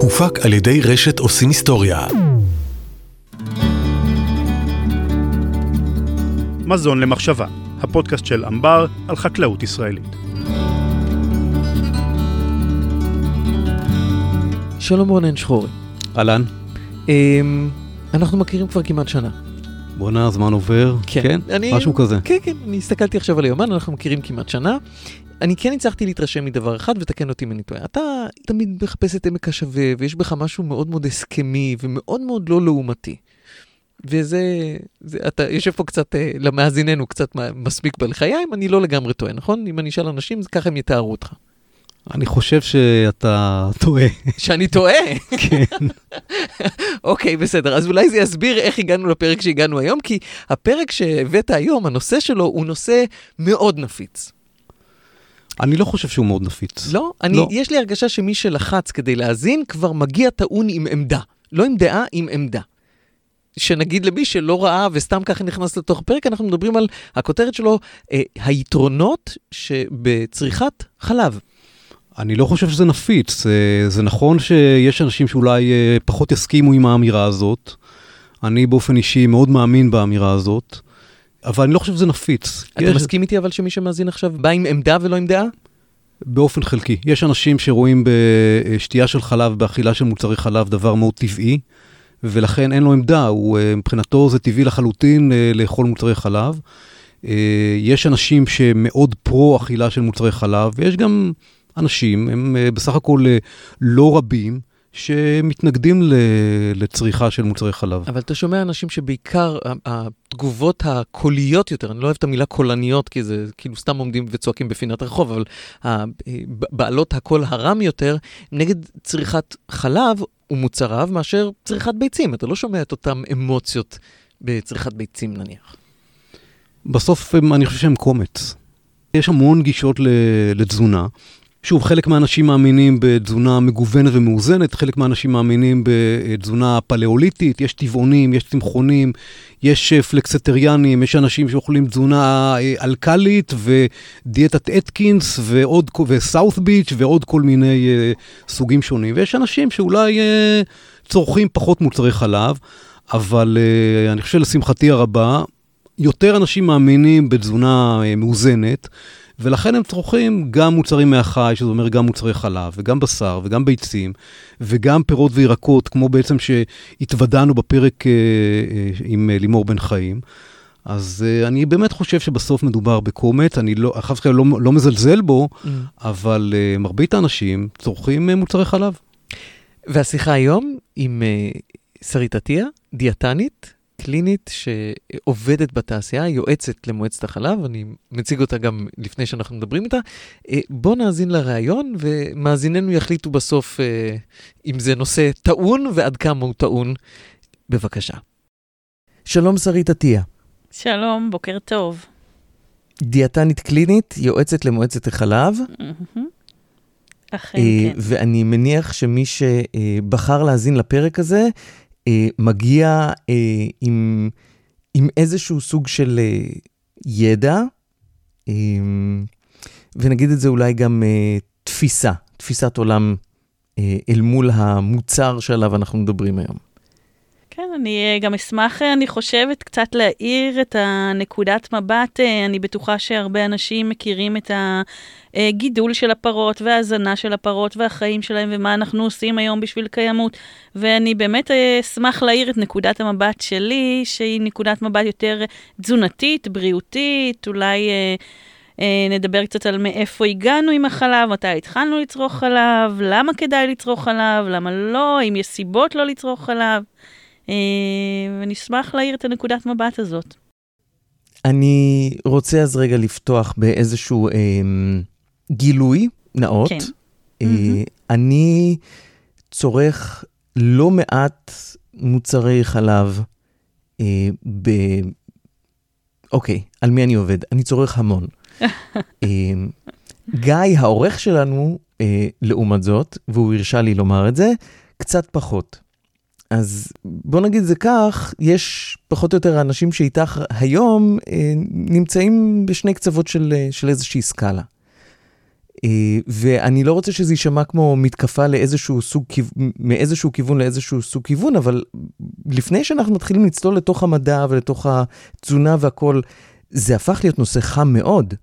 הופק על ידי רשת עושים היסטוריה. מזון למחשבה, הפודקאסט של אמבר על חקלאות ישראלית. שלום רונן שחורי. אהלן. אמ, אנחנו מכירים כבר כמעט שנה. בואנה, הזמן עובר. כן? אני- משהו כזה. כן, כן, אני הסתכלתי עכשיו על היומן, אנחנו מכירים כמעט שנה. אני כן הצלחתי להתרשם מדבר אחד, ותקן אותי אם אני טועה. אתה תמיד מחפש את עמק השווה, ויש בך משהו מאוד מאוד הסכמי, ומאוד מאוד לא לעומתי. וזה, זה, אתה יושב פה קצת, אה, למאזיננו, קצת מסמיק בלחיים, אני לא לגמרי טועה, נכון? אם אני אשאל אנשים, ככה הם יתארו אותך. אני חושב שאתה טועה. שאני טועה? כן. אוקיי, בסדר. אז אולי זה יסביר איך הגענו לפרק שהגענו היום, כי הפרק שהבאת היום, הנושא שלו הוא נושא מאוד נפיץ. אני לא חושב שהוא מאוד נפיץ. לא? אני, לא. יש לי הרגשה שמי שלחץ כדי להאזין כבר מגיע טעון עם עמדה. לא עם דעה, עם עמדה. שנגיד למי שלא ראה וסתם ככה נכנס לתוך הפרק, אנחנו מדברים על הכותרת שלו, אה, היתרונות שבצריכת חלב. אני לא חושב שזה נפיץ. אה, זה נכון שיש אנשים שאולי אה, פחות יסכימו עם האמירה הזאת. אני באופן אישי מאוד מאמין באמירה הזאת, אבל אני לא חושב שזה נפיץ. אתה יש- מסכים איתי אבל שמי שמאזין עכשיו בא עם עמדה ולא עם דעה? באופן חלקי. יש אנשים שרואים בשתייה של חלב, באכילה של מוצרי חלב, דבר מאוד טבעי, ולכן אין לו עמדה, הוא, אה, מבחינתו זה טבעי לחלוטין לאכול מוצרי חלב. יש אנשים שמאוד פרו אכילה של מוצרי חלב, ויש גם אנשים, הם אה, בסך הכל אה, לא רבים, שמתנגדים לצריכה של מוצרי חלב. אבל אתה שומע אנשים שבעיקר התגובות הקוליות יותר, אני לא אוהב את המילה קולניות, כי זה כאילו סתם עומדים וצועקים בפינת הרחוב, אבל ה- בעלות הקול הרם יותר, נגד צריכת חלב ומוצריו מאשר צריכת ביצים. אתה לא שומע את אותן אמוציות בצריכת ביצים נניח. בסוף הם, אני חושב שהם קומץ. יש המון גישות לתזונה. שוב, חלק מהאנשים מאמינים בתזונה מגוונת ומאוזנת, חלק מהאנשים מאמינים בתזונה פלאוליטית, יש טבעונים, יש צמחונים, יש אה, פלקסטריאנים, יש אנשים שאוכלים תזונה אה, אלקלית ודיאטת אתקינס ועוד, וסאות' ביץ' ועוד כל מיני אה, סוגים שונים. ויש אנשים שאולי צורכים פחות מוצרי חלב, אבל אה, אני חושב לשמחתי הרבה, יותר אנשים מאמינים בתזונה מאוזנת, ולכן הם צורכים גם מוצרים מהחי, שזה אומר גם מוצרי חלב, וגם בשר, וגם ביצים, וגם פירות וירקות, כמו בעצם שהתוודענו בפרק אה, אה, עם אה, לימור בן חיים. אז אה, אני באמת חושב שבסוף מדובר בקומץ, אני לא, חס וחלילה לא, לא מזלזל בו, אבל אה, מרבית האנשים צורכים אה, מוצרי חלב. והשיחה היום עם אה, שרית עטיה, דיאטנית, קלינית שעובדת בתעשייה, יועצת למועצת החלב, אני מציג אותה גם לפני שאנחנו מדברים איתה. אה, בוא נאזין לראיון, ומאזיננו יחליטו בסוף אה, אם זה נושא טעון ועד כמה הוא טעון. בבקשה. שלום שרית עטיה, שלום, בוקר טוב. דיאטנית קלינית, יועצת למועצת החלב, מהמם. אכן, אה, כן. ואני מניח שמי שבחר להאזין לפרק הזה, אה, מגיע אה, עם, עם איזשהו סוג של אה, ידע, אה, ונגיד את זה אולי גם אה, תפיסה, תפיסת עולם אה, אל מול המוצר שעליו אנחנו מדברים היום. כן, אני אה, גם אשמח, אה, אני חושבת, קצת להאיר את הנקודת מבט. אה, אני בטוחה שהרבה אנשים מכירים את הגידול של הפרות וההזנה של הפרות והחיים שלהם ומה אנחנו עושים היום בשביל קיימות. ואני באמת אשמח להאיר את נקודת המבט שלי, שהיא נקודת מבט יותר תזונתית, בריאותית, אולי... נדבר קצת על מאיפה הגענו עם החלב, מתי התחלנו לצרוך חלב, למה כדאי לצרוך חלב, למה לא, אם יש סיבות לא לצרוך חלב. אה, ונשמח להאיר את הנקודת מבט הזאת. אני רוצה אז רגע לפתוח באיזשהו אה, גילוי נאות. כן. אה, מהמם. אני צורך לא מעט מוצרי חלב אה, ב... אוקיי, על מי אני עובד? אני צורך המון. אה, גיא, העורך שלנו, אה, לעומת זאת, והוא הרשה לי לומר את זה, קצת פחות. אז בוא נגיד זה כך, יש פחות או יותר האנשים שאיתך היום אה, נמצאים בשני קצוות של, אה, של איזושהי סקאלה. אה, ואני לא רוצה שזה יישמע כמו מתקפה לאיזשהו סוג, מאיזשהו כיוון לאיזשהו סוג כיוון, אבל לפני שאנחנו מתחילים לצלול לתוך המדע ולתוך התזונה והכול, זה הפך להיות נושא חם מאוד,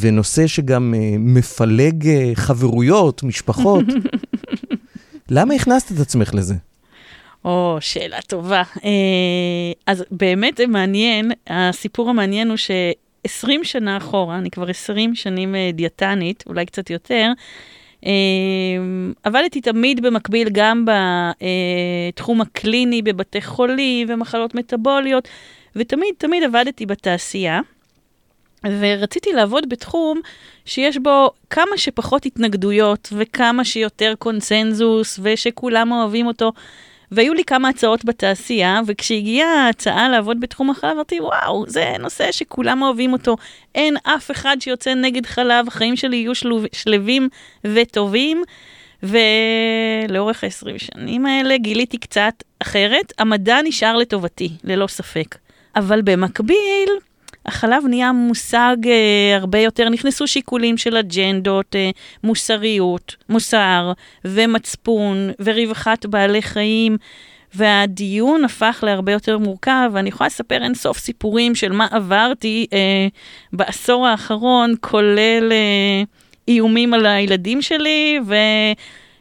ונושא שגם מפלג חברויות, משפחות. למה הכנסת את עצמך לזה? או, שאלה טובה. אז באמת זה מעניין, הסיפור המעניין הוא ש... 20 שנה אחורה, אני כבר 20 שנים אה, דיאטנית, אולי קצת יותר, אה, עבדתי תמיד במקביל גם בתחום הקליני, בבתי חולים ומחלות מטבוליות, ותמיד תמיד עבדתי בתעשייה. ורציתי לעבוד בתחום שיש בו כמה שפחות התנגדויות וכמה שיותר קונצנזוס ושכולם אוהבים אותו. והיו לי כמה הצעות בתעשייה, וכשהגיעה ההצעה לעבוד בתחום החלב, אמרתי, וואו, זה נושא שכולם אוהבים אותו. אין אף אחד שיוצא נגד חלב, החיים שלי יהיו שלוב, שלווים וטובים. ולאורך ה-20 שנים האלה גיליתי קצת אחרת. המדע נשאר לטובתי, ללא ספק. אבל במקביל, החלב נהיה מושג אה, הרבה יותר, נכנסו שיקולים של אג'נדות, אה, מוסריות, מוסר ומצפון ורווחת בעלי חיים. והדיון הפך להרבה יותר מורכב, ואני יכולה לספר אין סוף סיפורים של מה עברתי אה, בעשור האחרון, כולל אה, איומים על הילדים שלי,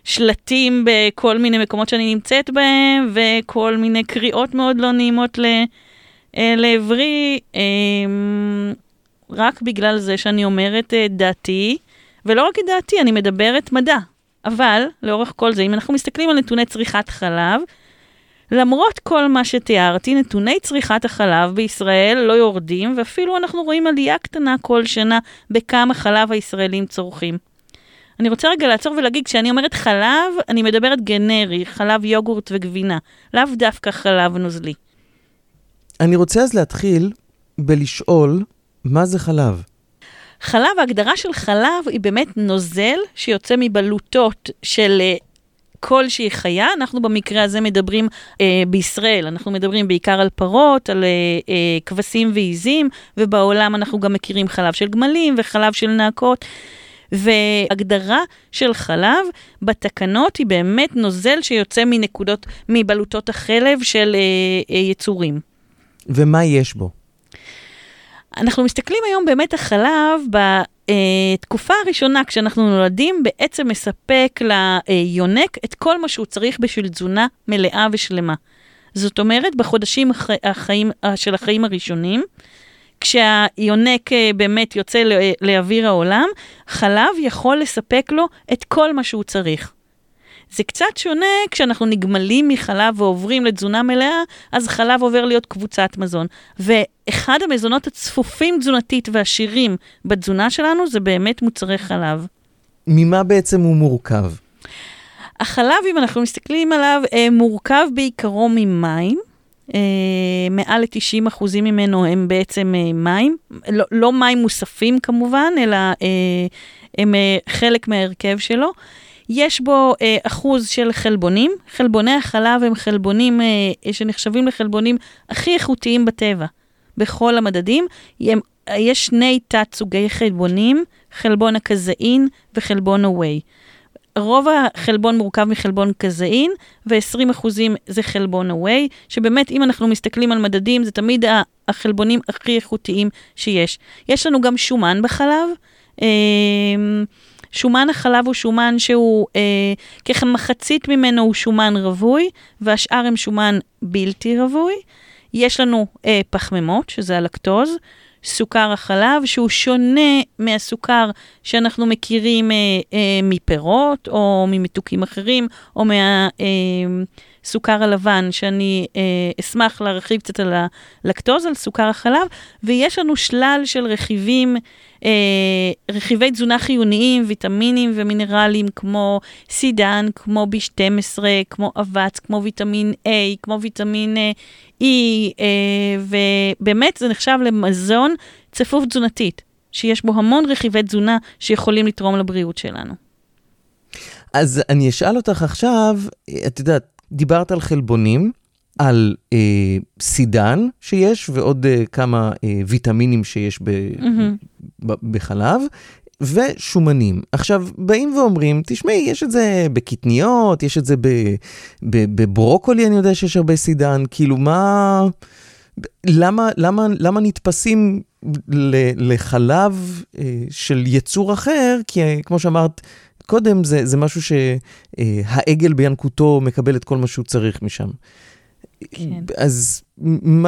ושלטים בכל מיני מקומות שאני נמצאת בהם, וכל מיני קריאות מאוד לא נעימות ל... אה, לעברי אמ, רק בגלל זה שאני אומרת אה, דעתי, ולא רק את דעתי, אני מדברת מדע. אבל, לאורך כל זה, אם אנחנו מסתכלים על נתוני צריכת חלב, למרות כל מה שתיארתי, נתוני צריכת החלב בישראל לא יורדים, ואפילו אנחנו רואים עלייה קטנה כל שנה בכמה חלב הישראלים צורכים. אני רוצה רגע לעצור ולהגיד, כשאני אומרת חלב, אני מדברת גנרי, חלב יוגורט וגבינה, לאו דווקא חלב נוזלי. אני רוצה אז להתחיל בלשאול, מה זה חלב? חלב, ההגדרה של חלב היא באמת נוזל שיוצא מבלוטות של uh, כלשהי חיה. אנחנו במקרה הזה מדברים uh, בישראל, אנחנו מדברים בעיקר על פרות, על uh, uh, כבשים ועיזים, ובעולם אנחנו גם מכירים חלב של גמלים וחלב של נעקות. והגדרה של חלב בתקנות היא באמת נוזל שיוצא מנקודות, מבלוטות החלב של uh, uh, יצורים. ומה יש בו? אנחנו מסתכלים היום באמת החלב בתקופה הראשונה, כשאנחנו נולדים, בעצם מספק ליונק את כל מה שהוא צריך בשביל תזונה מלאה ושלמה. זאת אומרת, בחודשים החיים, של החיים הראשונים, כשהיונק אה, באמת יוצא לאוויר העולם, חלב יכול לספק לו את כל מה שהוא צריך. זה קצת שונה כשאנחנו נגמלים מחלב ועוברים לתזונה מלאה, אז חלב עובר להיות קבוצת מזון. ואחד המזונות הצפופים תזונתית ועשירים בתזונה שלנו זה באמת מוצרי חלב. ממה בעצם הוא מורכב? החלב, אם אנחנו מסתכלים עליו, אה, מורכב בעיקרו ממים. אה, מעל ל-90 אחוזים ממנו הם בעצם אה, מים, לא, לא מים מוספים כמובן, אלא הם חלק מההרכב שלו. יש בו אה, אחוז של חלבונים. חלבוני החלב הם חלבונים אה, שנחשבים לחלבונים הכי איכותיים בטבע, בכל המדדים. הם, יש שני תת-סוגי חלבונים, חלבון הקזאין וחלבון הווי. רוב החלבון מורכב מחלבון קזאין, ו-20% זה חלבון הווי, שבאמת, אם אנחנו מסתכלים על מדדים, זה תמיד החלבונים הכי איכותיים שיש. יש לנו גם שומן בחלב. אה, שומן החלב הוא שומן שהוא, אה, כמחצית ממנו הוא שומן רווי, והשאר הם שומן בלתי רווי. יש לנו אה, פחמימות, שזה הלקטוז, סוכר החלב, שהוא שונה מהסוכר שאנחנו מכירים אה, אה, מפירות, או ממתוקים אחרים, או מהסוכר אה, הלבן, שאני אה, אשמח להרחיב קצת על הלקטוז, על סוכר החלב, ויש לנו שלל של רכיבים אה, רכיבי תזונה חיוניים, ויטמינים ומינרלים כמו סידן, כמו B12, כמו אבץ, כמו ויטמין A, כמו ויטמין אה, E, אה, ובאמת זה נחשב למזון צפוף תזונתית, שיש בו המון רכיבי תזונה שיכולים לתרום לבריאות שלנו. אז אני אשאל אותך עכשיו, את יודעת, דיברת על חלבונים, על אה, סידן שיש, ועוד אה, כמה אה, ויטמינים שיש ב, mm-hmm. ב, בחלב, ושומנים. עכשיו, באים ואומרים, תשמעי, יש את זה בקטניות, יש את זה בברוקולי, אני יודע שיש הרבה סידן, כאילו מה... למה, למה, למה נתפסים לחלב אה, של יצור אחר? כי כמו שאמרת קודם, זה, זה משהו שהעגל בינקותו מקבל את כל מה שהוא צריך משם. כן. אז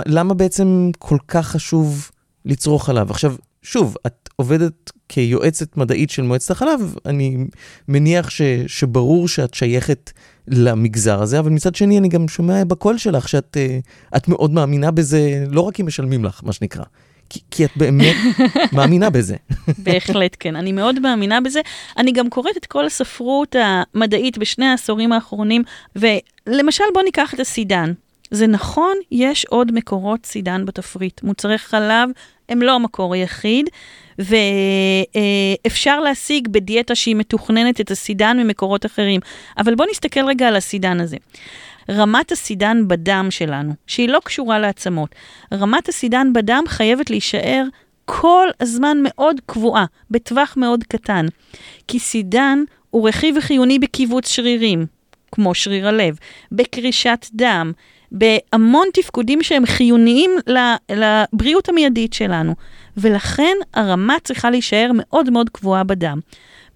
למה בעצם כל כך חשוב לצרוך חלב? עכשיו, שוב, את עובדת כיועצת מדעית של מועצת החלב, אני מניח ש, שברור שאת שייכת למגזר הזה, אבל מצד שני אני גם שומע בקול שלך שאת uh, מאוד מאמינה בזה, לא רק אם משלמים לך, מה שנקרא. כי, כי את באמת מאמינה בזה. בהחלט כן, אני מאוד מאמינה בזה. אני גם קוראת את כל הספרות המדעית בשני העשורים האחרונים, ולמשל בוא ניקח את הסידן. זה נכון, יש עוד מקורות סידן בתפריט. מוצרי חלב הם לא המקור היחיד, ואפשר להשיג בדיאטה שהיא מתוכננת את הסידן ממקורות אחרים. אבל בואו נסתכל רגע על הסידן הזה. רמת הסידן בדם שלנו, שהיא לא קשורה לעצמות, רמת הסידן בדם חייבת להישאר כל הזמן מאוד קבועה, בטווח מאוד קטן. כי סידן הוא רכיב חיוני בקיבוץ שרירים, כמו שריר הלב, בקרישת דם, בהמון תפקודים שהם חיוניים לבריאות המיידית שלנו. ולכן הרמה צריכה להישאר מאוד מאוד קבועה בדם.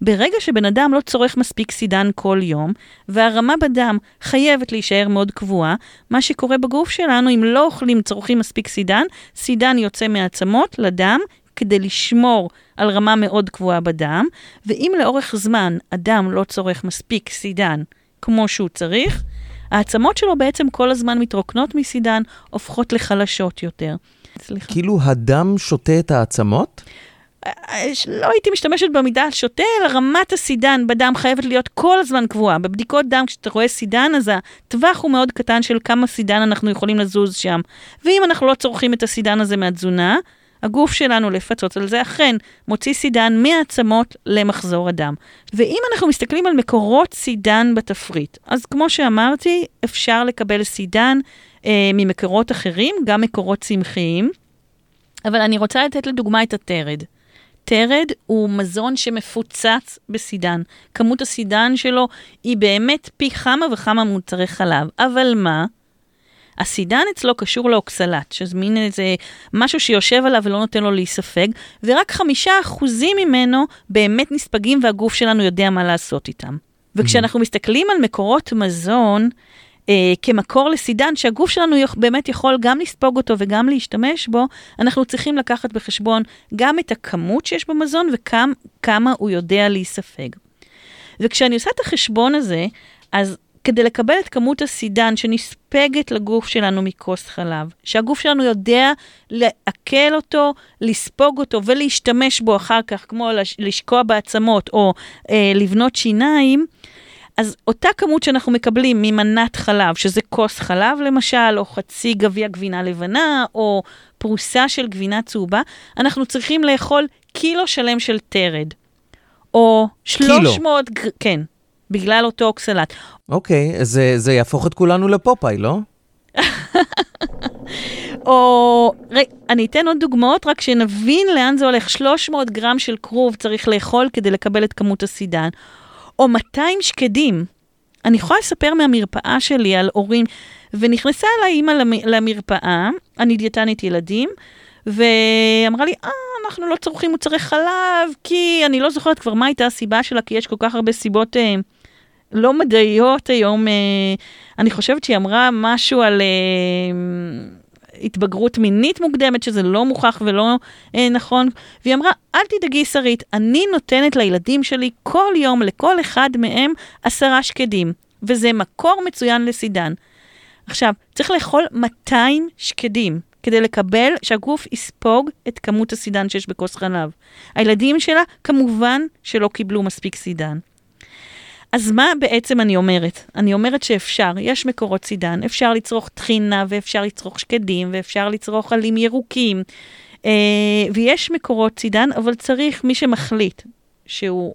ברגע שבן אדם לא צורך מספיק סידן כל יום, והרמה בדם חייבת להישאר מאוד קבועה, מה שקורה בגוף שלנו, אם לא אוכלים, צורכים מספיק סידן, סידן יוצא מהעצמות לדם כדי לשמור על רמה מאוד קבועה בדם, ואם לאורך זמן אדם לא צורך מספיק סידן כמו שהוא צריך, העצמות שלו בעצם כל הזמן מתרוקנות מסידן, הופכות לחלשות יותר. סליחה. כאילו הדם שותה את העצמות? אה, לא הייתי משתמשת במידה שותה, אלא רמת הסידן בדם חייבת להיות כל הזמן קבועה. בבדיקות דם, כשאתה רואה סידן, אז הטווח הוא מאוד קטן של כמה סידן אנחנו יכולים לזוז שם. ואם אנחנו לא צורכים את הסידן הזה מהתזונה, הגוף שלנו לפצות על זה אכן מוציא סידן מהעצמות למחזור הדם. ואם אנחנו מסתכלים על מקורות סידן בתפריט, אז כמו שאמרתי, אפשר לקבל סידן אה, ממקורות אחרים, גם מקורות צמחיים, אבל אני רוצה לתת לדוגמה את הטרד. טרד הוא מזון שמפוצץ בסידן. כמות הסידן שלו היא באמת פי כמה וכמה מוצרי חלב. אבל מה? הסידן אצלו קשור לאוקסלט, שזה מין איזה משהו שיושב עליו ולא נותן לו להיספג, ורק חמישה אחוזים ממנו באמת נספגים והגוף שלנו יודע מה לעשות איתם. וכשאנחנו מסתכלים על מקורות מזון, אה, כמקור לסידן, שהגוף שלנו באמת יכול גם לספוג אותו וגם להשתמש בו, אנחנו צריכים לקחת בחשבון גם את הכמות שיש במזון וכמה הוא יודע להיספג. וכשאני עושה את החשבון הזה, אז כדי לקבל את כמות הסידן שנספגת לגוף שלנו מכוס חלב, שהגוף שלנו יודע לעכל אותו, לספוג אותו ולהשתמש בו אחר כך, כמו לשקוע בעצמות או אה, לבנות שיניים, אז אותה כמות שאנחנו מקבלים ממנת חלב, שזה כוס חלב למשל, או חצי גביע גבינה לבנה, או פרוסה של גבינה צהובה, אנחנו צריכים לאכול קילו שלם של תרד. או 300, קילו. כן, בגלל אותו אוקסלט. אוקיי, אז זה, זה יהפוך את כולנו לפופאי, לא? או, רי, אני אתן עוד דוגמאות, רק שנבין לאן זה הולך. 300 גרם של כרוב צריך לאכול כדי לקבל את כמות הסידן. או 200 שקדים. אני יכולה לספר מהמרפאה שלי על הורים, ונכנסה אליי אימא למרפאה, אני דיאטנית ילדים, ואמרה לי, אה, אנחנו לא צורכים מוצרי חלב, כי אני לא זוכרת כבר מה הייתה הסיבה שלה, כי יש כל כך הרבה סיבות אה, לא מדעיות היום. אה, אני חושבת שהיא אמרה משהו על... אה, התבגרות מינית מוקדמת, שזה לא מוכח ולא אה, נכון. והיא אמרה, אל תדאגי, שרית, אני נותנת לילדים שלי כל יום, לכל אחד מהם, עשרה שקדים, וזה מקור מצוין לסידן. עכשיו, צריך לאכול 200 שקדים כדי לקבל, שהגוף יספוג את כמות הסידן שיש בכוס חלב. הילדים שלה, כמובן שלא קיבלו מספיק סידן. אז מה בעצם אני אומרת? אני אומרת שאפשר, יש מקורות סידן, אפשר לצרוך טחינה ואפשר לצרוך שקדים ואפשר לצרוך עלים ירוקים, אה, ויש מקורות סידן, אבל צריך מי שמחליט שהוא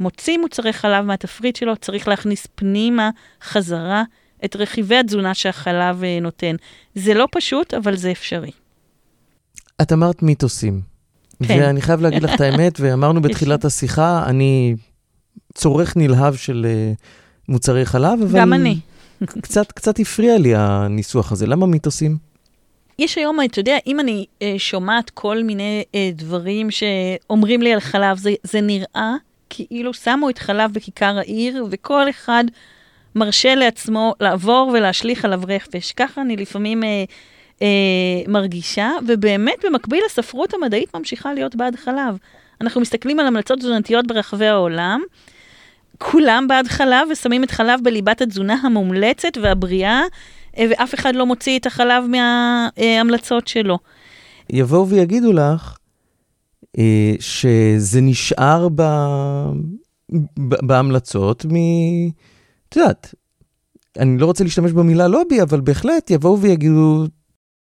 מוציא מוצרי חלב מהתפריט שלו, צריך להכניס פנימה, חזרה, את רכיבי התזונה שהחלב אה, נותן. זה לא פשוט, אבל זה אפשרי. את אמרת מיתוסים. כן. ואני חייב להגיד לך את האמת, ואמרנו בתחילת השיחה, אני צורך נלהב של אה, מוצרי חלב, אבל... גם אני. קצת, קצת הפריע לי הניסוח הזה. למה מיתוסים? יש היום, אתה יודע, אם אני אה, שומעת כל מיני אה, דברים שאומרים לי על חלב, זה, זה נראה כאילו שמו את חלב בכיכר העיר, וכל אחד מרשה לעצמו לעבור ולהשליך עליו רפש. ככה אני לפעמים אה, אה, מרגישה, ובאמת במקביל הספרות המדעית ממשיכה להיות בעד חלב. אנחנו מסתכלים על המלצות תזונתיות ברחבי העולם, כולם בעד חלב ושמים את חלב בליבת התזונה המומלצת והבריאה, אה, ואף אחד לא מוציא את החלב מההמלצות שלו. יבואו ויגידו לך אה, שזה נשאר ב... ב... בהמלצות מ... את יודעת, אני לא רוצה להשתמש במילה לובי, אבל בהחלט יבואו ויגידו,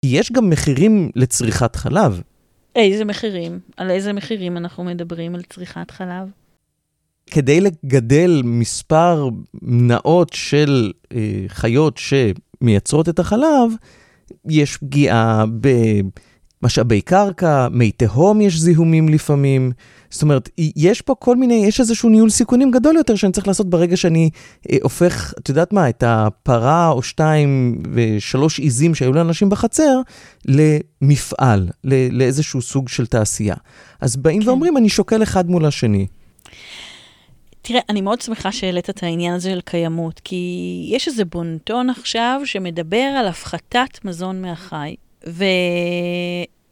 יש גם מחירים לצריכת חלב. איזה מחירים? על איזה מחירים אנחנו מדברים על צריכת חלב? כדי לגדל מספר נאות של אה, חיות שמייצרות את החלב, יש פגיעה במשאבי קרקע, מי תהום יש זיהומים לפעמים. זאת אומרת, יש פה כל מיני, יש איזשהו ניהול סיכונים גדול יותר שאני צריך לעשות ברגע שאני אה, הופך, את יודעת מה, את הפרה או שתיים ושלוש עיזים שהיו לאנשים בחצר, למפעל, ל- לאיזשהו סוג של תעשייה. אז באים כן. ואומרים, אני שוקל אחד מול השני. תראה, אני מאוד שמחה שהעלית את העניין הזה של קיימות, כי יש איזה בונטון עכשיו שמדבר על הפחתת מזון מהחי,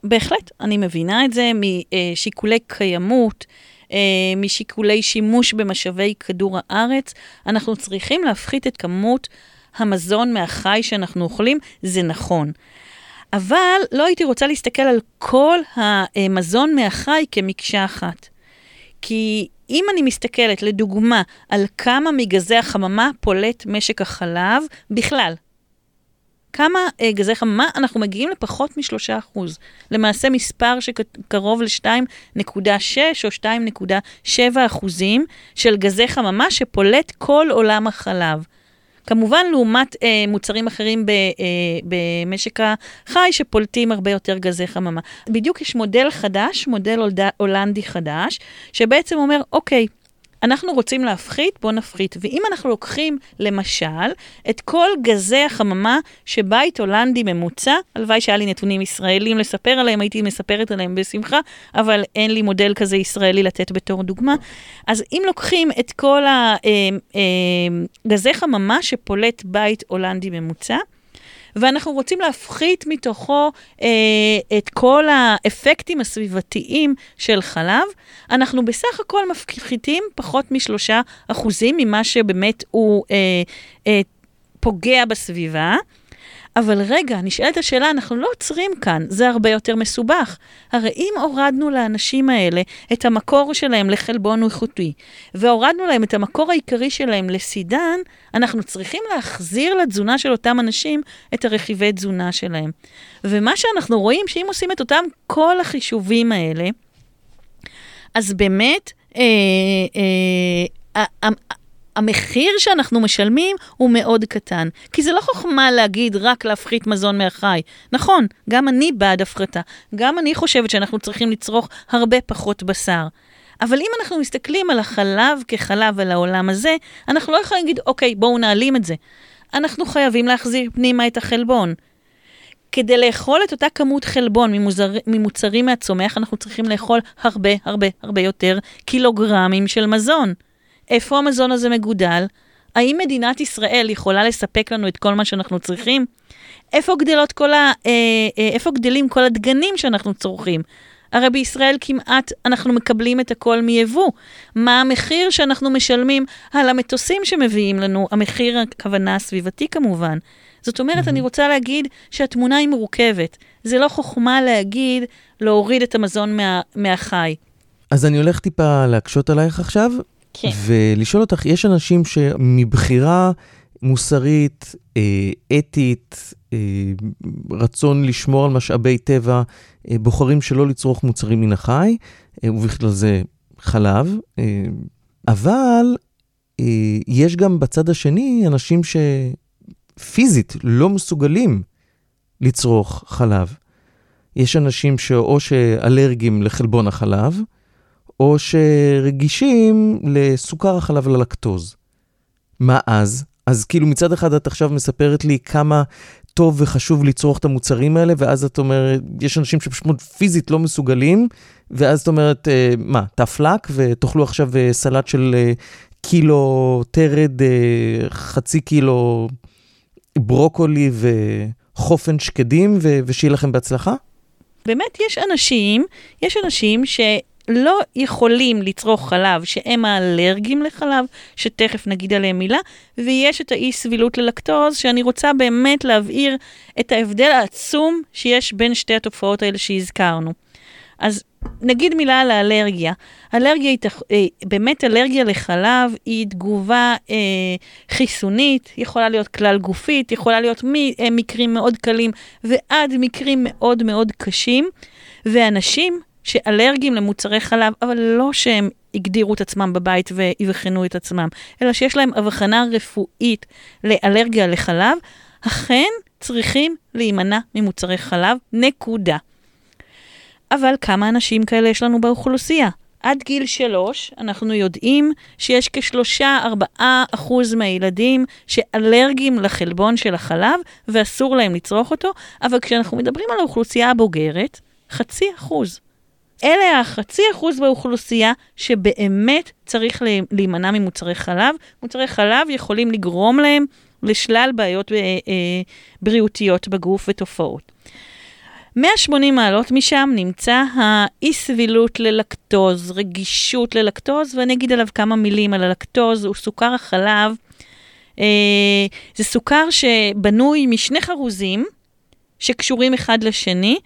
ובהחלט, אני מבינה את זה משיקולי קיימות, אה, משיקולי שימוש במשאבי כדור הארץ. אנחנו צריכים להפחית את כמות המזון מהחי שאנחנו אוכלים, זה נכון. אבל לא הייתי רוצה להסתכל על כל המזון מהחי כמקשה אחת. כי אם אני מסתכלת, לדוגמה, על כמה מגזי החממה פולט משק החלב בכלל, כמה אה, גזי חממה, אנחנו מגיעים לפחות משלושה אחוז. למעשה מספר שקרוב ל-2.6 או 2.7 אחוזים של גזי חממה שפולט כל עולם החלב. כמובן, לעומת אה, מוצרים אחרים ב, אה, במשק החי שפולטים הרבה יותר גזי חממה. בדיוק יש מודל חדש, מודל הולד, הולנדי חדש, שבעצם אומר, אוקיי, אנחנו רוצים להפחית, בואו נפחית. ואם אנחנו לוקחים, למשל, את כל גזי החממה שבית הולנדי ממוצע, הלוואי שהיה לי נתונים ישראלים לספר עליהם, הייתי מספרת עליהם בשמחה, אבל אין לי מודל כזה ישראלי לתת בתור דוגמה. אז אם לוקחים את כל הגזי חממה שפולט בית הולנדי ממוצע, ואנחנו רוצים להפחית מתוכו אה, את כל האפקטים הסביבתיים של חלב, אנחנו בסך הכל מפחיתים פחות משלושה אחוזים ממה שבאמת הוא אה, אה, פוגע בסביבה. אבל רגע, נשאלת השאלה, אנחנו לא עוצרים כאן, זה הרבה יותר מסובך. הרי אם הורדנו לאנשים האלה את המקור שלהם לחלבון איכותי, והורדנו להם את המקור העיקרי שלהם לסידן, אנחנו צריכים להחזיר לתזונה של אותם אנשים את הרכיבי תזונה שלהם. ומה שאנחנו רואים, שאם עושים את אותם כל החישובים האלה, אז באמת, אה, אה, אה, המחיר שאנחנו משלמים הוא מאוד קטן. כי זה לא חוכמה להגיד רק להפחית מזון מהחי. נכון, גם אני בעד הפחתה. גם אני חושבת שאנחנו צריכים לצרוך הרבה פחות בשר. אבל אם אנחנו מסתכלים על החלב כחלב על העולם הזה, אנחנו לא יכולים להגיד, אוקיי, בואו נעלים את זה. אנחנו חייבים להחזיר פנימה את החלבון. כדי לאכול את אותה כמות חלבון ממוזר, ממוצרים מהצומח, אנחנו צריכים לאכול הרבה הרבה הרבה יותר קילוגרמים של מזון. איפה המזון הזה מגודל? האם מדינת ישראל יכולה לספק לנו את כל מה שאנחנו צריכים? איפה, גדלות כל ה, אה, אה, איפה גדלים כל הדגנים שאנחנו צורכים? הרי בישראל כמעט אנחנו מקבלים את הכל מיבוא. מה המחיר שאנחנו משלמים על המטוסים שמביאים לנו? המחיר, הכוונה הסביבתי כמובן. זאת אומרת, mm-hmm. אני רוצה להגיד שהתמונה היא מורכבת. זה לא חוכמה להגיד להוריד את המזון מה, מהחי. אז אני הולך טיפה להקשות עלייך עכשיו, כן. ולשאול אותך, יש אנשים שמבחירה מוסרית, אה, אתית, אה, רצון לשמור על משאבי טבע, אה, בוחרים שלא לצרוך מוצרים מן החי, ובכלל זה חלב, אבל יש גם בצד השני אנשים שפיזית לא מסוגלים לצרוך חלב. יש אנשים שאו שאלרגיים לחלבון החלב, או שרגישים לסוכר החלב ללקטוז. מה אז? אז כאילו מצד אחד את עכשיו מספרת לי כמה טוב וחשוב לצרוך את המוצרים האלה, ואז את אומרת, יש אנשים שפשוט פיזית לא מסוגלים, ואז את אומרת, אה, מה, תפלק ותאכלו עכשיו אה, סלט של אה, קילו תרד, חצי קילו ברוקולי וחופן שקדים, ושיהיה לכם בהצלחה? באמת יש אנשים, יש אנשים ש... לא יכולים לצרוך חלב שהם האלרגיים לחלב, שתכף נגיד עליהם מילה, ויש את האי סבילות ללקטוז, שאני רוצה באמת להבהיר את ההבדל העצום שיש בין שתי התופעות האלה שהזכרנו. אז נגיד מילה על האלרגיה. אלרגיה היא, אה, באמת אלרגיה לחלב היא תגובה אה, חיסונית, יכולה להיות כלל גופית, יכולה להיות ממקרים אה, מאוד קלים ועד מקרים מאוד מאוד קשים, ואנשים שאלרגיים למוצרי חלב, אבל לא שהם הגדירו את עצמם בבית ויבחנו את עצמם, אלא שיש להם הבחנה רפואית לאלרגיה לחלב, אכן צריכים להימנע ממוצרי חלב, נקודה. אבל כמה אנשים כאלה יש לנו באוכלוסייה? עד גיל שלוש, אנחנו יודעים שיש כשלושה-ארבעה אחוז מהילדים שאלרגיים לחלבון של החלב ואסור להם לצרוך אותו, אבל כשאנחנו מדברים על האוכלוסייה הבוגרת, חצי אחוז. אלה החצי אחוז באוכלוסייה שבאמת צריך להימנע ממוצרי חלב. מוצרי חלב יכולים לגרום להם לשלל בעיות אה, אה, בריאותיות בגוף ותופעות. 180 מעלות משם נמצא האי סבילות ללקטוז, רגישות ללקטוז, ואני אגיד עליו כמה מילים על הלקטוז, הוא סוכר החלב. אה, זה סוכר שבנוי משני חרוזים שקשורים אחד לשני,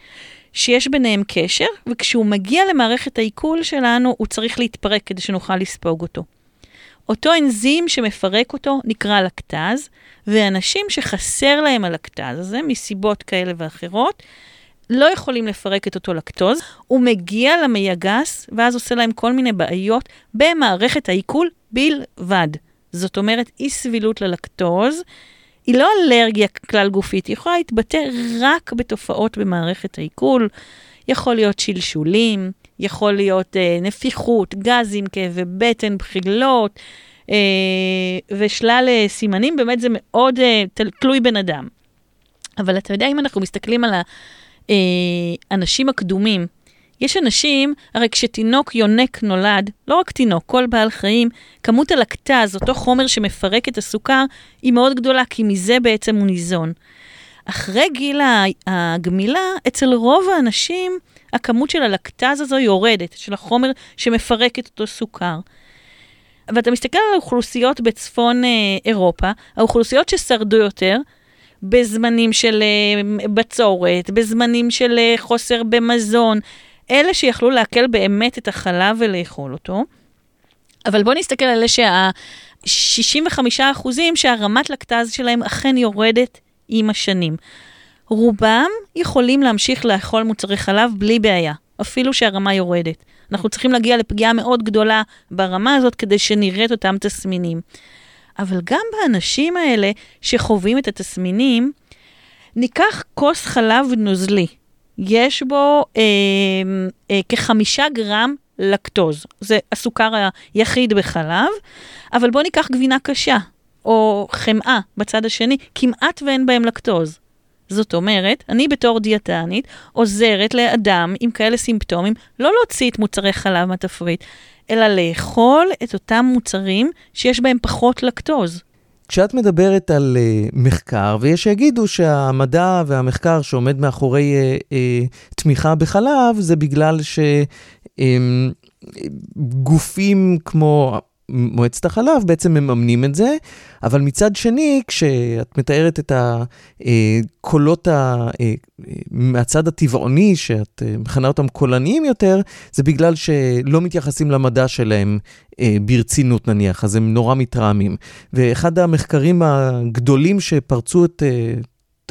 שיש ביניהם קשר, וכשהוא מגיע למערכת העיכול שלנו, הוא צריך להתפרק כדי שנוכל לספוג אותו. אותו אנזים שמפרק אותו נקרא לקטז, ואנשים שחסר להם הלקטז הזה, מסיבות כאלה ואחרות, לא יכולים לפרק את אותו לקטוז, הוא מגיע למעי הגס, ואז עושה להם כל מיני בעיות במערכת העיכול בלבד. זאת אומרת, אי סבילות ללקטוז, היא לא אלרגיה כלל גופית, היא יכולה להתבטא רק בתופעות במערכת העיכול. יכול להיות שלשולים, יכול להיות אה, נפיחות, גזים, כאבי בטן, בחילות, אה, ושלל אה, סימנים, באמת זה מאוד אה, תלוי בן אדם. אבל אתה יודע, אם אנחנו מסתכלים על האנשים אה, הקדומים, יש אנשים, הרי כשתינוק יונק נולד, לא רק תינוק, כל בעל חיים, כמות הלקטז, אותו חומר שמפרק את הסוכר, היא מאוד גדולה, כי מזה בעצם הוא ניזון. אחרי גיל הגמילה, אצל רוב האנשים, הכמות של הלקטז הזו יורדת, של החומר שמפרק את אותו סוכר. ואתה מסתכל על האוכלוסיות בצפון אה, אירופה, האוכלוסיות ששרדו יותר, בזמנים של אה, בצורת, בזמנים של אה, חוסר במזון, אלה שיכלו לעכל באמת את החלב ולאכול אותו. אבל בואו נסתכל על אלה שה-65 אחוזים שהרמת לקטז שלהם אכן יורדת עם השנים. רובם יכולים להמשיך לאכול מוצרי חלב בלי בעיה, אפילו שהרמה יורדת. אנחנו צריכים להגיע לפגיעה מאוד גדולה ברמה הזאת כדי שנראה את אותם תסמינים. אבל גם באנשים האלה שחווים את התסמינים, ניקח כוס חלב נוזלי, יש בו אה, אה, כחמישה גרם לקטוז. זה הסוכר היחיד בחלב, אבל בואו ניקח גבינה קשה, או חמאה בצד השני, כמעט ואין בהם לקטוז. זאת אומרת, אני בתור דיאטנית עוזרת לאדם עם כאלה סימפטומים לא להוציא את מוצרי חלב מהתפריט, אלא לאכול את אותם מוצרים שיש בהם פחות לקטוז. כשאת מדברת על uh, מחקר, ויש שיגידו שהמדע והמחקר שעומד מאחורי uh, uh, תמיכה בחלב, זה בגלל שגופים um, כמו מועצת החלב בעצם מממנים את זה, אבל מצד שני, כשאת מתארת את הקולות ה... מהצד הטבעוני, שאת מכנה אותם קולניים יותר, זה בגלל שלא מתייחסים למדע שלהם ברצינות נניח, אז הם נורא מתרעמים. ואחד המחקרים הגדולים שפרצו את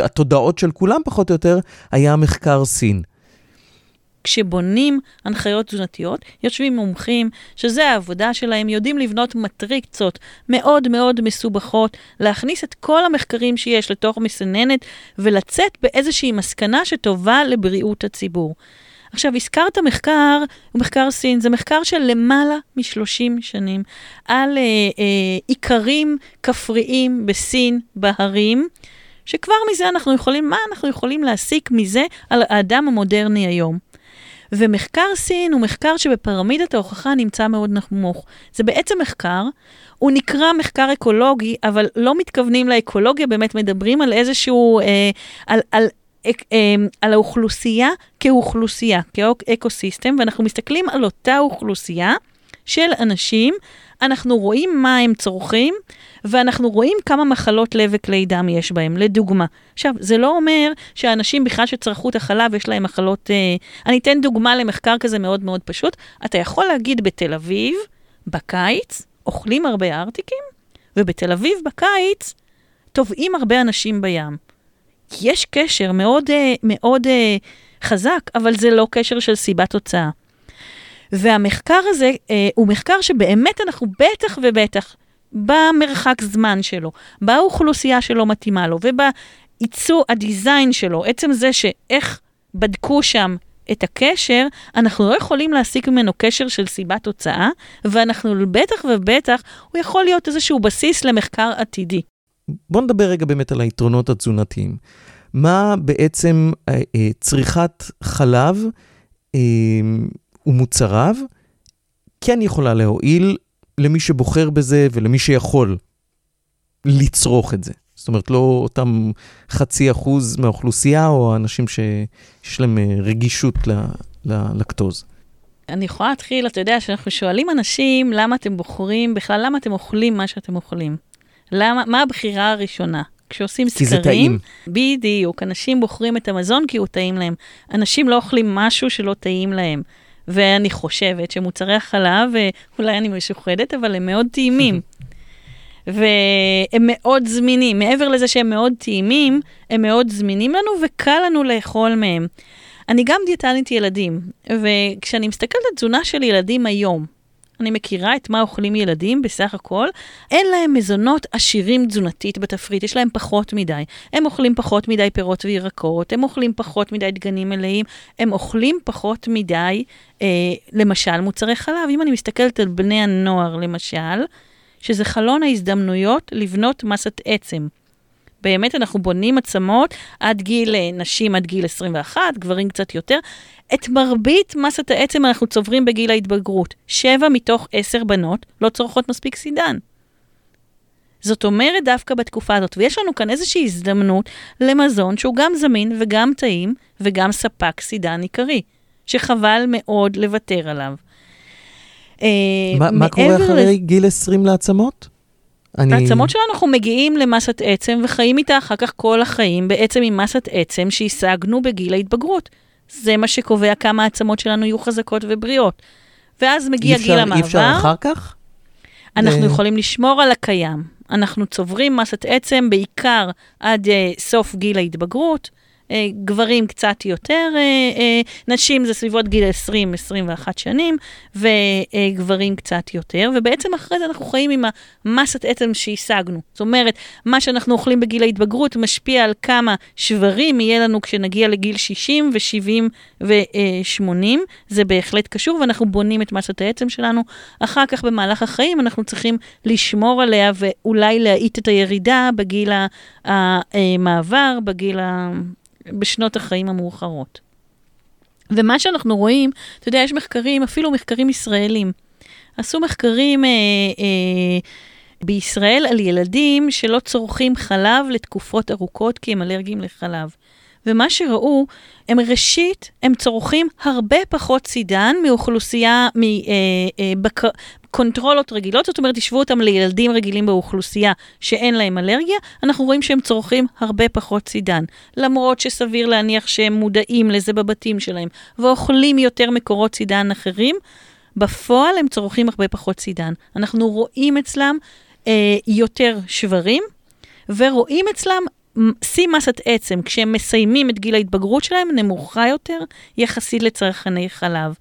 התודעות של כולם פחות או יותר, היה מחקר סין. כשבונים הנחיות תזונתיות, יושבים מומחים, שזה העבודה שלהם, יודעים לבנות מטריקצות מאוד מאוד מסובכות, להכניס את כל המחקרים שיש לתוך מסננת ולצאת באיזושהי מסקנה שטובה לבריאות הציבור. עכשיו, הזכרת מחקר, הוא מחקר סין, זה מחקר של למעלה מ-30 שנים על אה, אה, עיקרים כפריים בסין, בהרים, שכבר מזה אנחנו יכולים, מה אנחנו יכולים להסיק מזה על האדם המודרני היום? ומחקר סין הוא מחקר שבפירמידת ההוכחה נמצא מאוד נמוך. זה בעצם מחקר, הוא נקרא מחקר אקולוגי, אבל לא מתכוונים לאקולוגיה, באמת מדברים על איזשהו, אה, על, על אה, על האוכלוסייה כאוכלוסייה, כאקו-סיסטם, ואנחנו מסתכלים על אותה אוכלוסייה של אנשים, אנחנו רואים מה הם צורכים, ואנחנו רואים כמה מחלות לב וכלי דם יש בהם, לדוגמה. עכשיו, זה לא אומר שאנשים בכלל שצרכו את החלב, יש להם מחלות... אה, אני אתן דוגמה למחקר כזה מאוד מאוד פשוט. אתה יכול להגיד בתל אביב, בקיץ, אוכלים הרבה ארטיקים, ובתל אביב בקיץ טובעים הרבה אנשים בים. יש קשר מאוד, אה, מאוד אה, חזק, אבל זה לא קשר של סיבת תוצאה. והמחקר הזה אה, הוא מחקר שבאמת אנחנו בטח ובטח במרחק זמן שלו, באוכלוסייה שלא מתאימה לו ובעיצור הדיזיין שלו, עצם זה שאיך בדקו שם את הקשר, אנחנו לא יכולים להסיק ממנו קשר של סיבת תוצאה, ואנחנו בטח ובטח, הוא יכול להיות איזשהו בסיס למחקר עתידי. בוא נדבר רגע באמת על היתרונות התזונתיים. מה בעצם אה, אה, צריכת חלב אה, ומוצריו כן יכולה להועיל למי שבוחר בזה ולמי שיכול לצרוך את זה. זאת אומרת, לא אותם חצי אחוז מהאוכלוסייה או האנשים שיש להם אה, רגישות ללקטוז. אני יכולה להתחיל, אתה יודע, שאנחנו שואלים אנשים למה אתם בוחרים, בכלל למה אתם אוכלים מה שאתם אוכלים. למה, מה הבחירה הראשונה? כשעושים סקרים, כי זה טעים. בדיוק, אנשים בוחרים את המזון כי הוא טעים להם. אנשים לא אוכלים משהו שלא טעים להם. ואני חושבת שמוצרי החלב, אולי אני משוחדת, אבל הם מאוד טעימים. והם מאוד זמינים. מעבר לזה שהם מאוד טעימים, הם מאוד זמינים לנו וקל לנו לאכול מהם. אני גם דיאטנית ילדים, וכשאני מסתכלת על תזונה של ילדים היום, אני מכירה את מה אוכלים ילדים בסך הכל. אין להם מזונות עשירים תזונתית בתפריט, יש להם פחות מדי. הם אוכלים פחות מדי פירות וירקות, הם אוכלים פחות מדי דגנים מלאים, הם אוכלים פחות מדי, אה, למשל, מוצרי חלב. אם אני מסתכלת על בני הנוער, למשל, שזה חלון ההזדמנויות לבנות מסת עצם. באמת אנחנו בונים עצמות עד גיל, אה, נשים עד גיל 21, גברים קצת יותר. את מרבית מסת העצם אנחנו צוברים בגיל ההתבגרות. שבע מתוך עשר בנות לא צורכות מספיק סידן. זאת אומרת, דווקא בתקופה הזאת, ויש לנו כאן איזושהי הזדמנות למזון שהוא גם זמין וגם טעים וגם ספק סידן עיקרי, שחבל מאוד לוותר עליו. אה, מה, מה קורה אחרי. גיל 20 לעצמות? אני... העצמות שלנו, אנחנו מגיעים למסת עצם וחיים איתה אחר כך כל החיים, בעצם עם מסת עצם שהשגנו בגיל ההתבגרות. זה מה שקובע כמה העצמות שלנו יהיו חזקות ובריאות. ואז מגיע אפשר, גיל המעבר. אי אפשר אחר כך? אנחנו ו... יכולים לשמור על הקיים. אנחנו צוברים מסת עצם בעיקר עד uh, סוף גיל ההתבגרות. אה, גברים קצת יותר, אה, אה, נשים זה סביבות גיל 20-21 שנים, וגברים קצת יותר, ובעצם אחרי זה אנחנו חיים עם המסת עצם שהשגנו. זאת אומרת, מה שאנחנו אוכלים בגיל ההתבגרות משפיע על כמה שברים יהיה לנו כשנגיע לגיל 60 ו-70 ו-80, זה בהחלט קשור, ואנחנו בונים את מסת העצם שלנו. אחר כך במהלך החיים אנחנו צריכים לשמור עליה ואולי להאיט את הירידה בגיל המעבר, בגיל ה... בשנות החיים המאוחרות. ומה שאנחנו רואים, אתה יודע, יש מחקרים, אפילו מחקרים ישראלים. עשו מחקרים אה, אה, בישראל על ילדים שלא צורכים חלב לתקופות ארוכות כי הם אלרגיים לחלב. ומה שראו, הם ראשית, הם צורכים הרבה פחות סידן מאוכלוסייה, מקונטרולות אה, רגילות, זאת אומרת, תשבו אותם לילדים רגילים באוכלוסייה שאין להם אלרגיה, אנחנו רואים שהם צורכים הרבה פחות סידן. למרות שסביר להניח שהם מודעים לזה בבתים שלהם, ואוכלים יותר מקורות סידן אחרים, בפועל הם צורכים הרבה פחות סידן. אנחנו רואים אצלם אה, יותר שברים, ורואים אצלם שיא מסת עצם, כשהם מסיימים את גיל ההתבגרות שלהם, נמוכה יותר יחסית לצרכני חלב.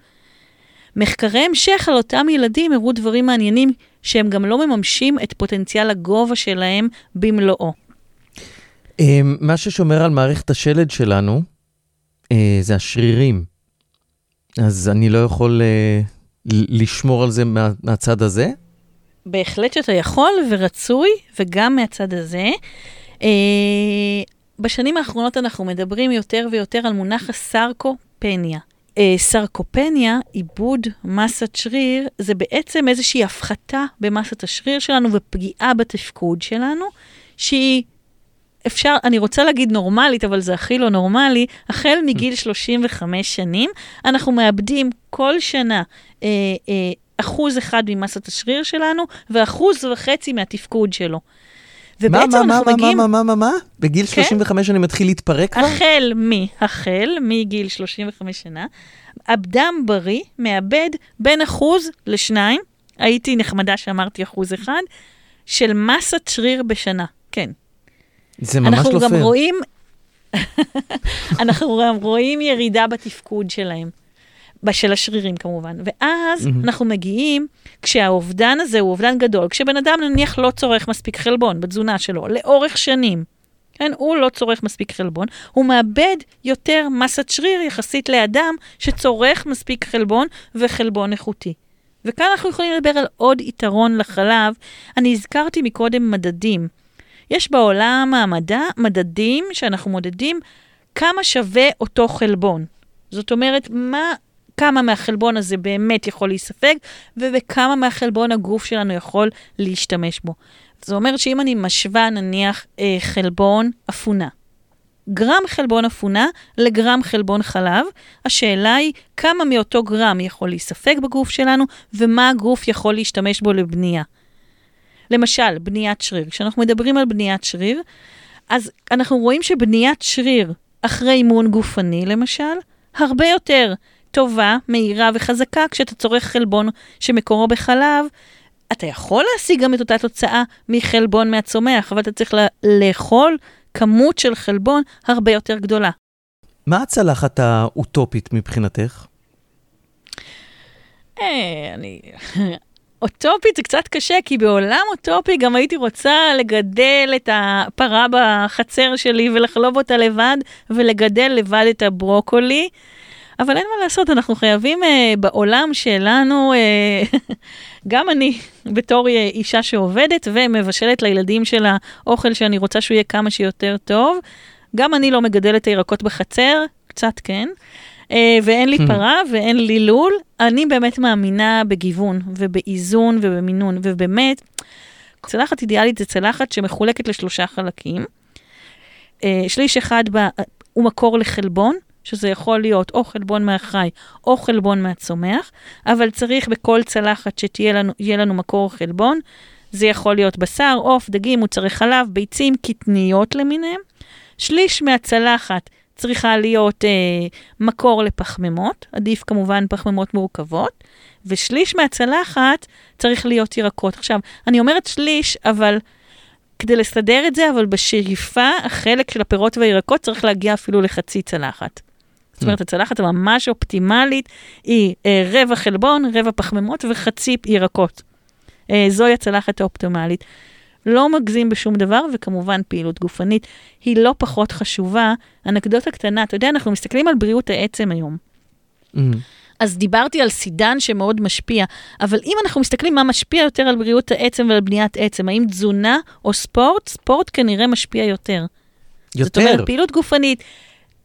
מחקרי המשך על אותם ילדים הראו דברים מעניינים שהם גם לא מממשים את פוטנציאל הגובה שלהם במלואו. אמ, מה ששומר על מערכת השלד שלנו אה, זה השרירים. אז אני לא יכול אה, לשמור על זה מה, מהצד הזה? בהחלט שאתה יכול ורצוי, וגם מהצד הזה. אה, בשנים האחרונות אנחנו מדברים יותר ויותר על מונח הסרקופניה. אה, סרקופניה, עיבוד מסת שריר, זה בעצם איזושהי הפחתה במסת השריר שלנו ופגיעה בתפקוד שלנו, שהיא אפשר, אני רוצה להגיד נורמלית, אבל זה הכי לא נורמלי, החל מגיל 35 שנים, אנחנו מאבדים כל שנה אה, אה, אחוז אחד ממסת השריר שלנו, ואחוז וחצי מהתפקוד שלו. ובעצם מה, מה, אנחנו מה, מגיעים... מה, מה, מה, מה? בגיל כן? 35 אני מתחיל להתפרק כבר? החל מ... החל מגיל 35 שנה, אדם בריא מאבד בין אחוז לשניים, הייתי נחמדה שאמרתי אחוז אחד, של מסת שריר בשנה, כן. זה ממש אנחנו לא גם פייר. רואים, אנחנו גם רואים ירידה בתפקוד שלהם. של השרירים כמובן. ואז מהמם. אנחנו מגיעים, כשהאובדן הזה הוא אובדן גדול, כשבן אדם נניח לא צורך מספיק חלבון בתזונה שלו, לאורך שנים, כן, הוא לא צורך מספיק חלבון, הוא מאבד יותר מסת שריר יחסית לאדם שצורך מספיק חלבון וחלבון איכותי. וכאן אנחנו יכולים לדבר על עוד יתרון לחלב. אני הזכרתי מקודם מדדים. יש בעולם המדע מדדים שאנחנו מודדים כמה שווה אותו חלבון. זאת אומרת, מה, כמה מהחלבון הזה באמת יכול להיספג, ובכמה מהחלבון הגוף שלנו יכול להשתמש בו. זה אומר שאם אני משווה נניח אה, חלבון אפונה, גרם חלבון אפונה לגרם חלבון חלב, השאלה היא כמה מאותו גרם יכול להיספג בגוף שלנו, ומה הגוף יכול להשתמש בו לבנייה. למשל, בניית שריר. כשאנחנו מדברים על בניית שריר, אז אנחנו רואים שבניית שריר אחרי אימון גופני, למשל, הרבה יותר טובה, מהירה וחזקה כשאתה צורך חלבון שמקורו בחלב. אתה יכול להשיג גם את אותה תוצאה מחלבון מהצומח, אבל אתה צריך לאכול כמות של חלבון הרבה יותר גדולה. מה הצלחת האוטופית מבחינתך? אה, אני... אוטופית זה קצת קשה, כי בעולם אוטופי גם הייתי רוצה לגדל את הפרה בחצר שלי ולחלוב אותה לבד, ולגדל לבד את הברוקולי. אבל אין מה לעשות, אנחנו חייבים אה, בעולם שלנו, אה, גם אני, בתור אה, אישה שעובדת ומבשלת לילדים שלה אוכל שאני רוצה שהוא יהיה כמה שיותר טוב, גם אני לא מגדלת הירקות בחצר, קצת כן, אה, ואין לי פרה ואין לי לול. אני באמת מאמינה בגיוון ובאיזון ובמינון, ובאמת, צלחת אידיאלית זה צלחת שמחולקת לשלושה חלקים. אה, שליש אחד בה הוא מקור לחלבון, שזה יכול להיות או חלבון מהחי או חלבון מהצומח, אבל צריך בכל צלחת שתהיה לנו, לנו מקור חלבון. זה יכול להיות בשר, עוף, דגים, מוצרי חלב, ביצים, קטניות למיניהם. שליש מהצלחת צריכה להיות אה, מקור לפחמימות, עדיף כמובן פחמימות מורכבות, ושליש מהצלחת צריך להיות ירקות. עכשיו, אני אומרת שליש, אבל כדי לסדר את זה, אבל בשאיפה, החלק של הפירות והירקות צריך להגיע אפילו לחצי צלחת. זאת אומרת, הצלחת הממש אופטימלית היא אה, רבע חלבון, רבע פחמימות וחצי ירקות. אה, זוהי הצלחת האופטימלית. לא מגזים בשום דבר, וכמובן פעילות גופנית היא לא פחות חשובה. אנקדוטה קטנה, אתה יודע, אנחנו מסתכלים על בריאות העצם היום. Mm. אז דיברתי על סידן שמאוד משפיע, אבל אם אנחנו מסתכלים מה משפיע יותר על בריאות העצם ועל בניית עצם, האם תזונה או ספורט? ספורט כנראה משפיע יותר. זאת יותר. אומרת, פעילות גופנית,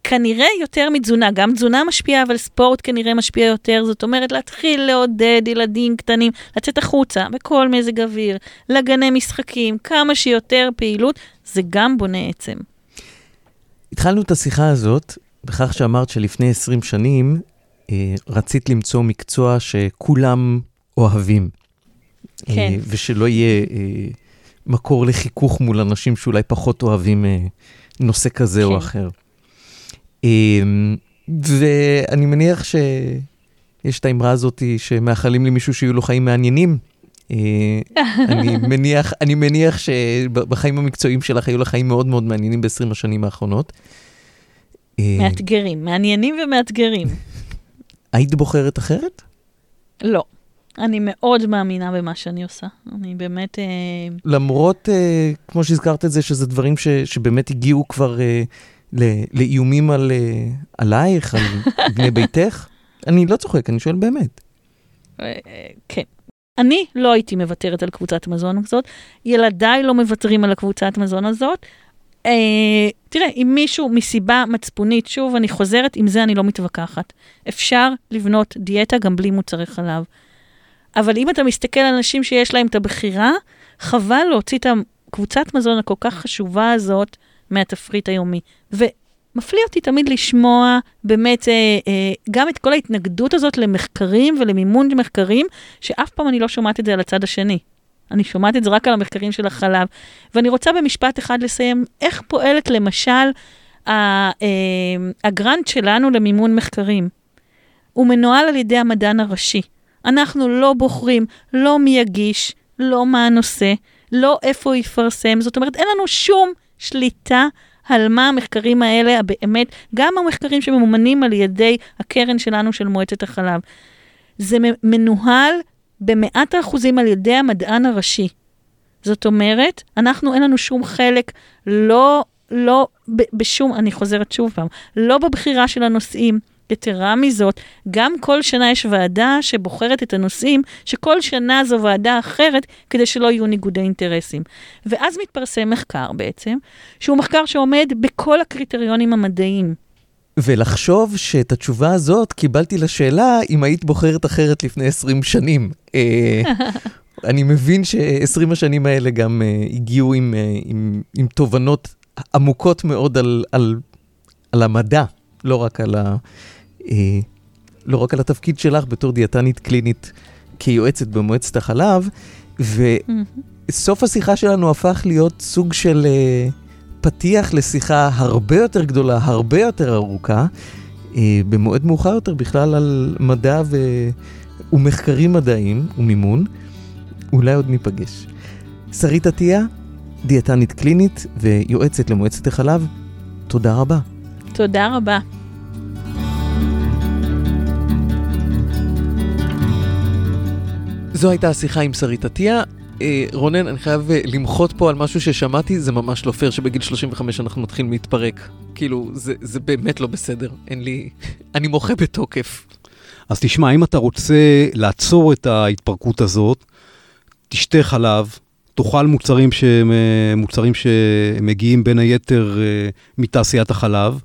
כנראה יותר מתזונה, גם תזונה משפיעה, אבל ספורט כנראה משפיע יותר, זאת אומרת, להתחיל לעודד ילדים קטנים, לצאת החוצה בכל מזג אוויר, לגני משחקים, כמה שיותר פעילות, זה גם בונה עצם. התחלנו את השיחה הזאת בכך שאמרת שלפני 20 שנים אה, רצית למצוא מקצוע שכולם אוהבים. כן. אה, ושלא יהיה אה, מקור לחיכוך מול אנשים שאולי פחות אוהבים אה, נושא כזה או כן. אחר. אה, ואני מניח שיש את האמרה הזאת שמאחלים למישהו שיהיו לו חיים מעניינים. אה, אני מניח, אני מניח שבחיים המקצועיים שלך היו לך חיים מאוד מאוד מעניינים ב-20 השנים האחרונות. אה, מאתגרים, מעניינים ומאתגרים. היית בוחרת אחרת? לא. אני מאוד מאמינה במה שאני עושה. אני באמת... אה, למרות, כמו שהזכרת את זה, שזה דברים ש, שבאמת הגיעו כבר לאיומים על, אה, עלייך, על בני ביתך? אני לא צוחק, אני שואל באמת. אה, כן. אני לא הייתי מוותרת על קבוצת מזון הזאת, ילדיי לא מוותרים על הקבוצת מזון הזאת. אה, תראה, אם מישהו מסיבה מצפונית, שוב, אני חוזרת, עם זה אני לא מתווכחת. אפשר לבנות דיאטה גם בלי מוצרי חלב. אבל אם אתה מסתכל על אנשים שיש להם את הבחירה, חבל להוציא את הקבוצת מזון הכל כך חשובה הזאת מהתפריט היומי. ומפליא אותי תמיד לשמוע באמת אה, אה, גם את כל ההתנגדות הזאת למחקרים ולמימון מחקרים, שאף פעם אני לא שומעת את זה על הצד השני. אני שומעת את זה רק על המחקרים של החלב. ואני רוצה במשפט אחד לסיים, איך פועלת למשל אה, הגרנט שלנו למימון מחקרים. הוא מנוהל על ידי המדען הראשי. אנחנו לא בוחרים לא מי יגיש, לא מה הנושא, לא איפה יפרסם. זאת אומרת, אין לנו שום שליטה על מה המחקרים האלה, באמת, גם המחקרים שממומנים על ידי הקרן שלנו של מועצת החלב. זה מנוהל במאת האחוזים על ידי המדען הראשי. זאת אומרת, אנחנו, אין לנו שום חלק, לא, לא, בשום, אני חוזרת שוב פעם, לא בבחירה של הנושאים. יתרה מזאת, גם כל שנה יש ועדה שבוחרת את הנושאים, שכל שנה זו ועדה אחרת, כדי שלא יהיו ניגודי אינטרסים. ואז מתפרסם מחקר בעצם, שהוא מחקר שעומד בכל הקריטריונים המדעיים. ולחשוב שאת התשובה הזאת קיבלתי לשאלה אם היית בוחרת אחרת לפני 20 שנים. אה, אני מבין ש-20 השנים האלה גם uh, הגיעו עם, uh, עם, עם תובנות עמוקות מאוד על, על, על המדע, לא רק על, ה, לא רק על התפקיד שלך בתור דיאטנית קלינית כיועצת במועצת החלב, וסוף השיחה שלנו הפך להיות סוג של... Uh, פתיח לשיחה הרבה יותר גדולה, הרבה יותר ארוכה, אה, במועד מאוחר יותר בכלל על מדע ו... ומחקרים מדעיים ומימון. אולי עוד ניפגש. שרית עטיה, דיאטנית קלינית ויועצת למועצת החלב, תודה רבה. תודה רבה. זו הייתה השיחה עם שרית עטיה. אה, רונן, אני חייב אה, למחות פה על משהו ששמעתי, זה ממש לא פייר שבגיל 35 אנחנו מתחילים להתפרק. כאילו, זה, זה באמת לא בסדר, אין לי... אני מוחה בתוקף. אז תשמע, אם אתה רוצה לעצור את ההתפרקות הזאת, תשתה חלב, תאכל מוצרים, שהם, אה, מוצרים שמגיעים בין היתר מתעשיית החלב,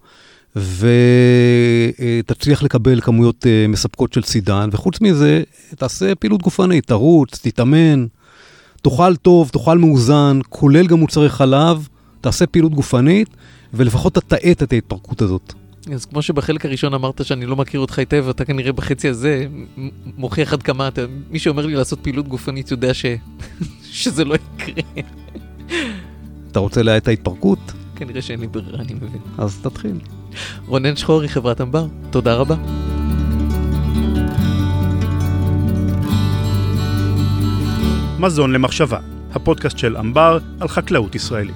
ותצליח לקבל כמויות מספקות של סידן, וחוץ מזה, תעשה פעילות גופנית, תרוץ, תתאמן. תאכל טוב, תאכל מאוזן, כולל גם מוצרי חלב, תעשה פעילות גופנית, ולפחות תתעט את ההתפרקות הזאת. אז כמו שבחלק הראשון אמרת שאני לא מכיר אותך היטב, אתה כנראה בחצי הזה מוכיח עד כמה אתה... מי שאומר לי לעשות פעילות גופנית יודע ש... שזה לא יקרה. אתה רוצה להאט את ההתפרקות? כנראה שאין לי ברירה, אני מבין. אז תתחיל. רונן שחורי, חברת אמבר, תודה רבה. מזון למחשבה, הפודקאסט של אמבר על חקלאות ישראלית.